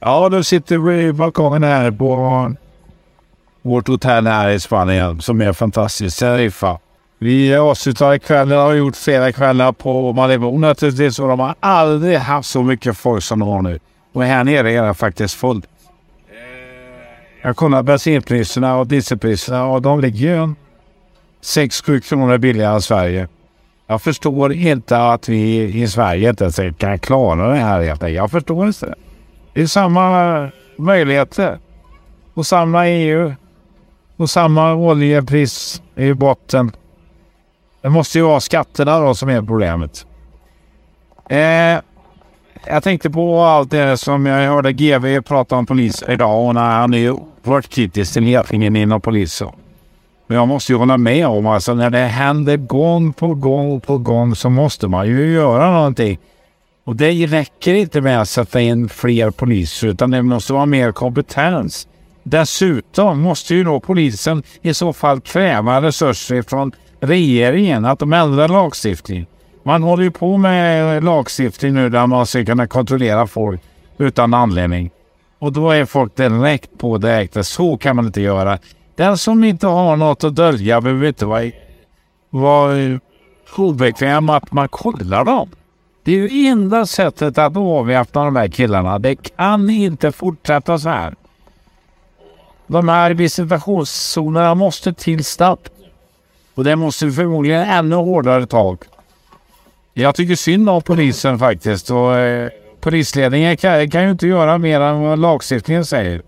Ja, nu sitter vi i balkongen här på vårt hotell här i Spanien som är fantastiskt. Tarifa. Vi avslutar kvällen och har gjort flera kvällar på Malibu naturligtvis och de har aldrig haft så mycket folk som de har nu. Och här nere är det faktiskt fullt. Jag kollar bensinpriserna och dieselpriserna och de ligger ju 6-7 kronor billigare än Sverige. Jag förstår inte att vi i Sverige inte kan klara det här egentligen. Jag förstår inte det. Det är samma möjligheter. Och samma EU. Och samma oljepris i botten. Det måste ju vara skatterna då som är problemet. Eh, jag tänkte på allt det som jag hörde GV prata om polisen idag och när han är oerhört kritisk till ledningen inom polisen. Men jag måste ju hålla med om alltså när det händer gång på gång på gång så måste man ju göra någonting. Och det räcker inte med att sätta in fler poliser utan det måste vara mer kompetens. Dessutom måste ju då polisen i så fall kräva resurser från regeringen att de ändrar lagstiftningen. Man håller ju på med lagstiftning nu där man ska kunna kontrollera folk utan anledning. Och då är folk direkt på direkt. Så kan man inte göra. Den som inte har något att dölja behöver inte vara, vara obekväm att man kollar dem. Det är ju enda sättet att avväpna de här killarna. Det kan inte fortsätta så här. De här visitationszonerna måste till snabbt. Och det måste förmodligen ännu hårdare tag. Jag tycker synd om polisen faktiskt. Och, eh, polisledningen kan, kan ju inte göra mer än vad lagstiftningen säger.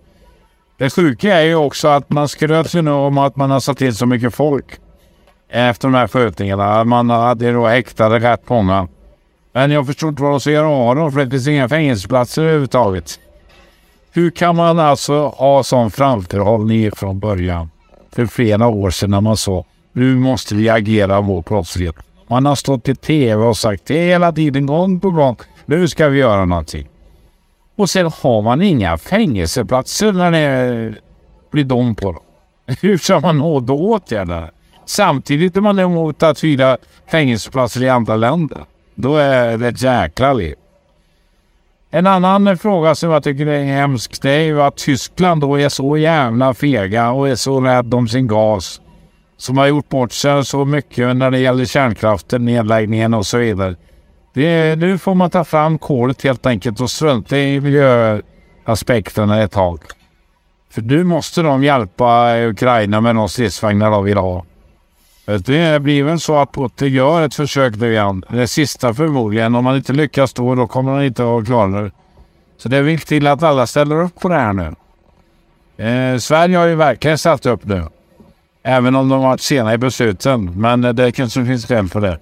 Det sjuka är ju också att man skröt ju nu om att man har satt till så mycket folk efter de här skjutningarna. Man hade då häktade rätt många. Men jag förstår inte vad de ska göra av dem för det finns inga fängelseplatser överhuvudtaget. Hur kan man alltså ha sån framförhållning från början? För flera år sedan när man sa nu måste vi agera mot brottslighet. Man har stått i tv och sagt det hela tiden gång på gång. Nu ska vi göra någonting. Och sen har man inga fängelseplatser när det blir dom på dem. Hur ska man nå då åtgärder? Samtidigt är man emot att hyra fängelseplatser i andra länder. Då är det ett jäkla liv. En annan fråga som jag tycker är hemsk det är ju att Tyskland då är så jävla fega och är så rädd om sin gas. Som har gjort bort sig så mycket när det gäller kärnkraften, nedläggningen och så vidare. Det, nu får man ta fram kolet helt enkelt och strunta i miljöaspekterna ett tag. För nu måste de hjälpa Ukraina med de stridsvagnar de vill ha. Det blir väl så att Putte gör ett försök nu igen. Det sista förmodligen. Om han inte lyckas då, då kommer han inte att klara det. Så det är viktigt att alla ställer upp på det här nu. Eh, Sverige har ju verkligen ställt upp nu. Även om de har varit sena i besluten. Men det kanske finns skäl för det.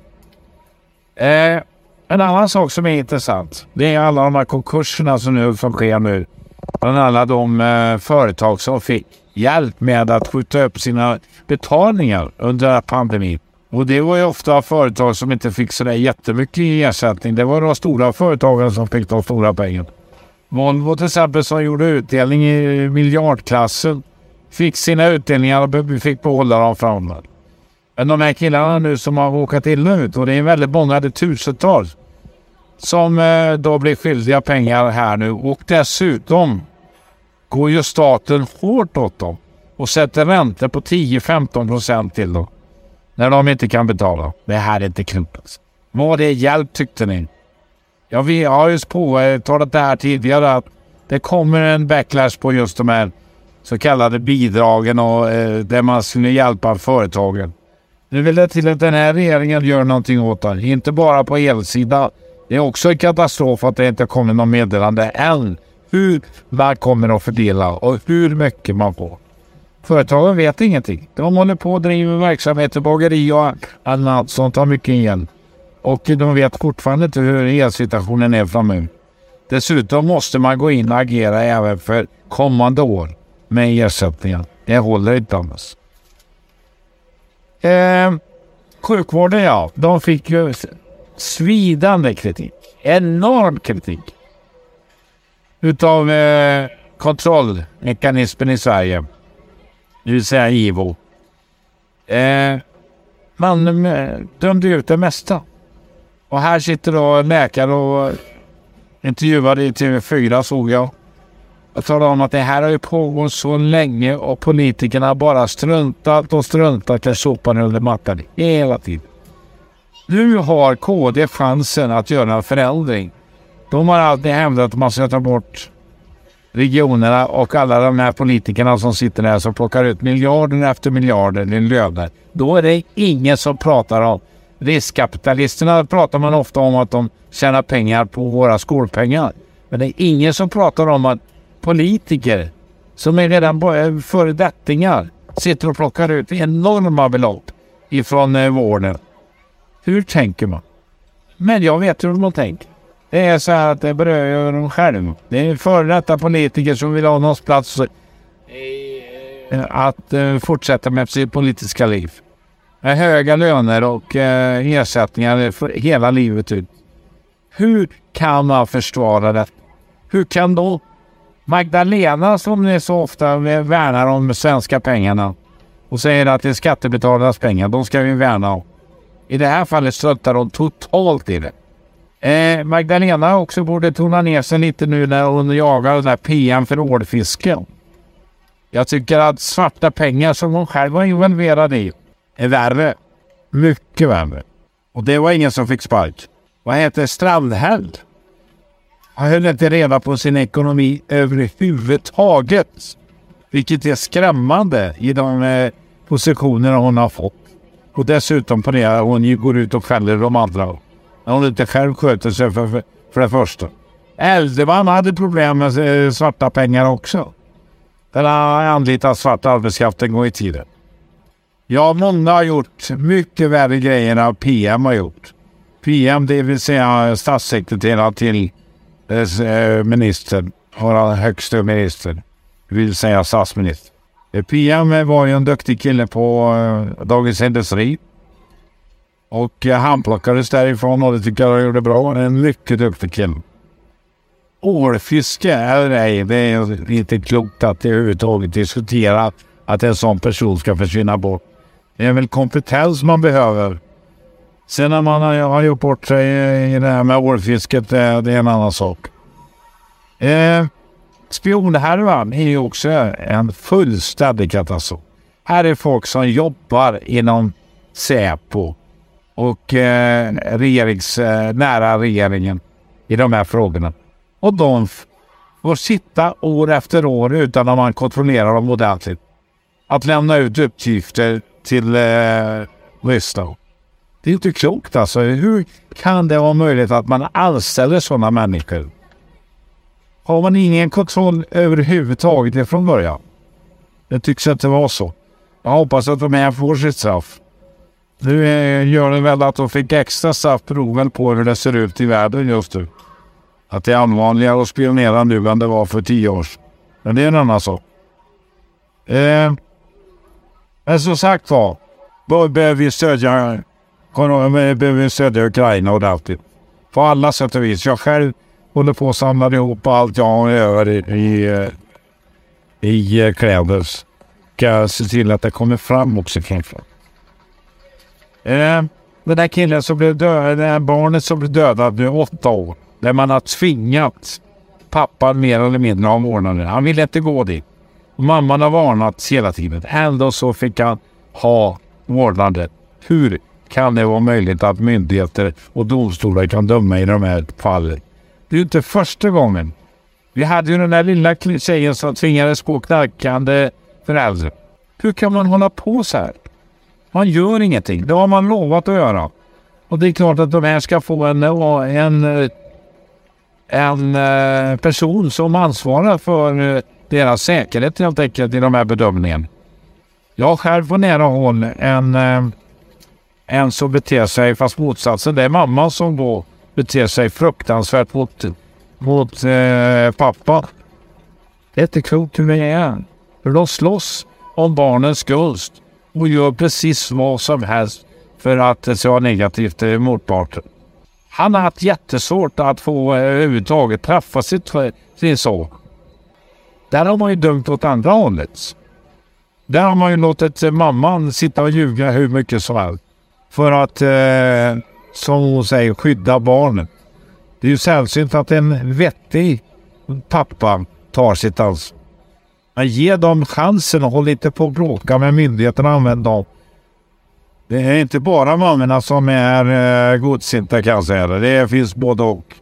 Eh, en annan sak som är intressant. Det är alla de här konkurserna som nu som sker nu. Bland alla de eh, företag som fick hjälp med att skjuta upp sina betalningar under pandemin. Och det var ju ofta företag som inte fick sådär jättemycket i ersättning. Det var de stora företagen som fick de stora pengarna. Volvo till exempel som gjorde utdelning i miljardklassen fick sina utdelningar och fick behålla dem framåt. Men de här killarna nu som har råkat illa ut och det är väldigt många, det är tusentals som eh, då blir skyldiga pengar här nu och dessutom går ju staten hårt åt dem och sätter räntor på 10-15 procent till dem när de inte kan betala. Det här är inte klokt. Var det hjälp tyckte ni? Ja, vi har ju påtalat det här tidigare att det kommer en backlash på just de här så kallade bidragen och eh, där man skulle hjälpa företagen. Nu vill det till att den här regeringen gör någonting åt det. Inte bara på elsidan. Det är också en katastrof att det inte kommer någon meddelande än hur man kommer att fördela och hur mycket man får. Företagen vet ingenting. De håller på och driver verksamheter, bageri och annat som tar mycket igen. Och de vet fortfarande inte hur elsituationen är framöver. Dessutom måste man gå in och agera även för kommande år med ersättningen. Det håller inte annars. Eh, sjukvården ja, de fick ju svidande kritik. Enorm kritik. Utav eh, kontrollmekanismen i Sverige. Det vill säga IVO. Eh, man eh, dömde ut det mesta. Och här sitter då läkare och intervjuade i TV4 såg jag. Jag talar om att det här har ju pågått så länge och politikerna bara struntat och struntat och sopat under mattan hela tiden. Nu har KD chansen att göra en förändring. De har alltid hävdat att man ska ta bort regionerna och alla de här politikerna som sitter där som plockar ut miljarder efter miljarder i löner. Då är det ingen som pratar om riskkapitalisterna pratar man ofta om att de tjänar pengar på våra skolpengar. Men det är ingen som pratar om att politiker som är redan föredettingar sitter och plockar ut enorma belopp ifrån eh, vården. Hur tänker man? Men jag vet hur de tänker. Det är så här att det berör dem själva. Det är före detta politiker som vill ha någons plats eh, att uh, fortsätta med sitt politiska liv. Med höga löner och uh, ersättningar för hela livet ut. Hur kan man försvara det? Hur kan då Magdalena som ni så ofta värnar om svenska pengarna och säger att det är skattebetalarnas pengar, de ska vi värna om. I det här fallet struntar de totalt i det. Eh, Magdalena också borde tona ner sig lite nu när hon jagar den där PM för ålfisken. Jag tycker att svarta pengar som hon själv var involverad i är värre. Mycket värre. Och det var ingen som fick spark. Vad heter Strandhäll? Han höll inte reda på sin ekonomi överhuvudtaget. Vilket är skrämmande i de eh, positioner hon har fått. Och dessutom på det hon går ut och skäller de andra. När hon inte själv sköter sig för, för, för det första. Eldeman hade problem med eh, svarta pengar också. Den har anlitat svart arbetskraft en gång i tiden. Ja, många har gjort mycket värre grejer än PM har gjort. PM, det vill säga statssekreterare till eh, eh, ministern, vår högsta minister, det vill säga statsminister. PM var ju en duktig kille på Dagens Industri. Och eh, han plockades därifrån och det tycker jag gjorde bra. En mycket duktig kille. Ålfiske eller ej, det är inte klokt att överhuvudtaget diskutera att en sån person ska försvinna bort. Det är väl kompetens man behöver. Sen när man har gjort bort sig i det här med ålfisket, det är en annan sak. Eh, spionhärvan är ju också en fullständig katastrof. Här är folk som jobbar inom Säpo och eh, regerings, eh, nära regeringen i de här frågorna. Och de får sitta år efter år utan att man kontrollerar dem ordentligt. Att lämna ut uppgifter till eh, Ryssland. Det är inte klokt alltså. Hur kan det vara möjligt att man anställer sådana människor? Har man ingen kontroll överhuvudtaget från början? Det tycks inte vara så. Jag hoppas att de här får sitt straff. Nu gör det väl att de fick extra straff beroende på hur det ser ut i världen just nu. Att det är allvarligare att spionera nu än det var för tio år sedan. Men det är en annan sak. Eh, men som sagt var, behöver vi stödja, behöver vi stödja Ukraina ordentligt. På alla sätt och vis. Jag själv håller på att samla ihop allt jag gör i, i, eh, i eh, kläder. Ska se till att det kommer fram också kanske. Eh, den där killen som blev dödad, det här barnet som blev dödad vid åtta år. Där man har tvingat pappan mer eller mindre av vårdnaden. Han ville inte gå dit. Och mamman har varnat hela tiden. Ändå så fick han ha vårdnaden. Hur kan det vara möjligt att myndigheter och domstolar kan döma i de här fallen? Det är ju inte första gången. Vi hade ju den där lilla tjejen som tvingades på knarkande föräldrar. Hur kan man hålla på så här? Man gör ingenting. Det har man lovat att göra. Och det är klart att de här ska få en, eh, en, eh, en eh, person som ansvarar för deras säkerhet helt enkelt i de här bedömningarna. Jag har själv på nära håll en, en som beter sig, fast motsatsen, det är mamma som då beter sig fruktansvärt mot, mot eh, pappa. Det är inte klokt hur det är. För de slåss om barnens gunst och gör precis vad som helst för att se vara negativt till motparten. Han har haft jättesvårt att få eh, överhuvudtaget träffa sitt, sin son. Där har man ju dömt åt andra hållet. Där har man ju låtit eh, mamman sitta och ljuga hur mycket som helst. För att, eh, som hon säger, skydda barnet. Det är ju sällsynt att en vettig pappa tar sitt ansvar. Men ge dem chansen och håll inte på att bråka med myndigheterna. Använd dem. Det är inte bara mammorna som är eh, godsinta kan jag säga. Det finns både och.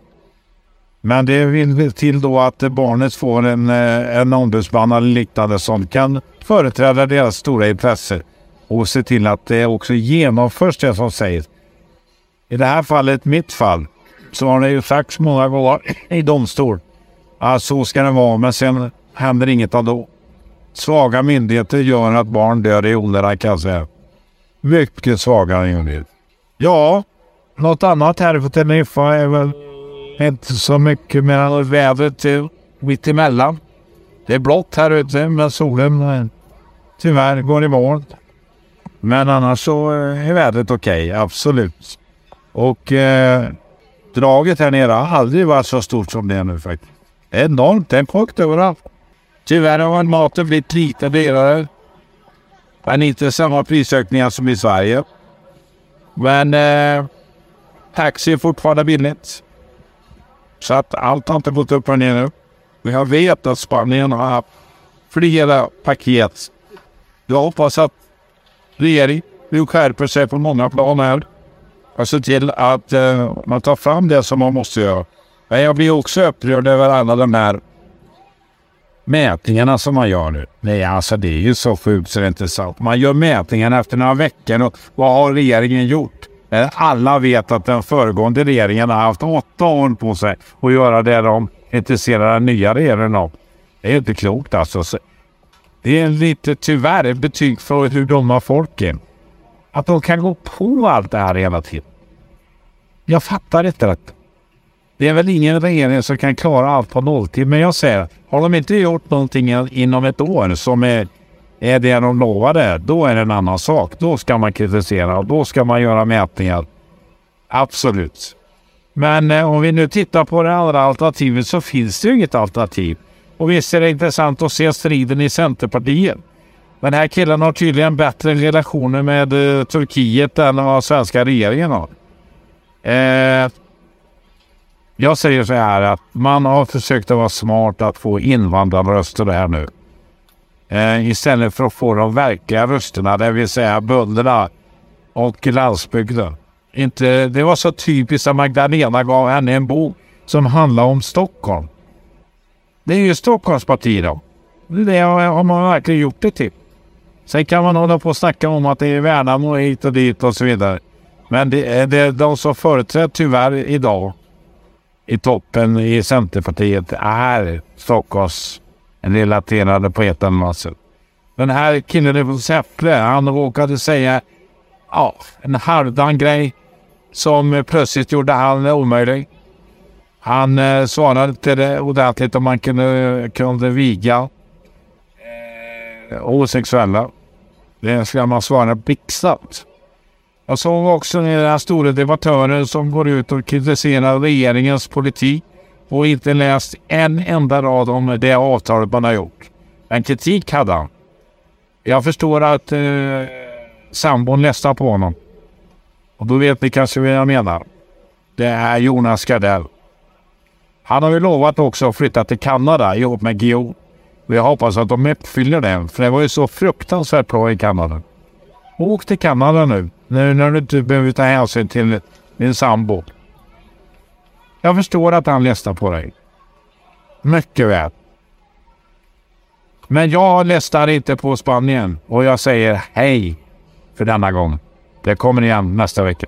Men det vill till då att barnet får en, eh, en ombudsman eller liknande som kan företräda deras stora intresse och se till att det också genomförs det som sägs. I det här fallet, mitt fall, så har det ju sagts många gånger i domstol att så ska det vara, men sen händer inget ändå. Svaga myndigheter gör att barn dör i onödan kan jag säga. Mycket svaga myndigheter. Ja, något annat här på Teneriffa är väl inte så mycket mer än vädret mitt emellan. Det är blått här ute men solen eh, tyvärr går i moln. Men annars så eh, är vädret okej, okay, absolut. Och eh, draget här nere har aldrig varit så stort som det är nu faktiskt. Enormt, det är en överallt. Tyvärr har maten blivit lite dyrare. Men inte samma prisökningar som i Sverige. Men eh, taxi är fortfarande billigt. Så att allt har inte gått upp och ner nu. Men jag vet att Spanien har haft flera paket. Jag hoppas att regeringen nu skärper sig på många plan här. Och ser till att eh, man tar fram det som man måste göra. Men jag blir också upprörd över alla de här mätningarna som man gör nu. Nej, alltså det är ju så sjukt så det är inte sant. Man gör mätningarna efter några veckor och vad har regeringen gjort? Eh, alla vet att den föregående regeringen har haft åtta år på sig att göra det de intresserar den nya regeringen av. Det är inte klokt alltså. Det är lite tyvärr ett betyg för hur dumma folk är. Att de kan gå på allt det här hela tiden. Jag fattar inte detta. Det är väl ingen regering som kan klara allt på nolltid. Men jag säger, har de inte gjort någonting inom ett år som är, är det de lovade, då är det en annan sak. Då ska man kritisera och då ska man göra mätningar. Absolut. Men eh, om vi nu tittar på det andra alternativet så finns det ju inget alternativ. Och visst är det intressant att se striden i Centerpartiet. Den här killen har tydligen bättre relationer med eh, Turkiet än vad svenska regeringen har. Eh, jag säger så här att man har försökt att vara smart att få invandrarröster här nu. Eh, istället för att få de verkliga rösterna, det vill säga bönderna och landsbygden. Inte, det var så typiskt att Magdalena gav henne en bok som handlar om Stockholm. Det är ju Stockholmspartiet då. Det har man verkligen gjort det till. Sen kan man hålla på och snacka om att det är Värnamo hit och dit och så vidare. Men det eh, det är de som företräder tyvärr idag i toppen i Centerpartiet är Stockholms relaterade på ett eller annat sätt. Den här killen från Säffle, han råkade säga ja, en halvdan grej som plötsligt gjorde han omöjlig. Han eh, svarade inte det ordentligt om man kunde, kunde viga eh, homosexuella. Det ska man svara blixtsnabbt. Jag såg också den stora debattören som går ut och kritiserar regeringens politik och inte läst en enda rad om det avtalet man har gjort. Men kritik hade han. Jag förstår att eh, sambon ledsnar på honom. Och då vet ni kanske vad jag menar. Det är Jonas Gardell. Han har ju lovat också att flytta till Kanada ihop med Geo. Och jag hoppas att de uppfyller det. För det var ju så fruktansvärt bra i Kanada. Åk till Kanada nu. Nu när du inte behöver ta hänsyn till din sambo. Jag förstår att han lästar på dig. Mycket väl. Men jag lästar inte på Spanien och jag säger hej för denna gång. Det kommer igen nästa vecka.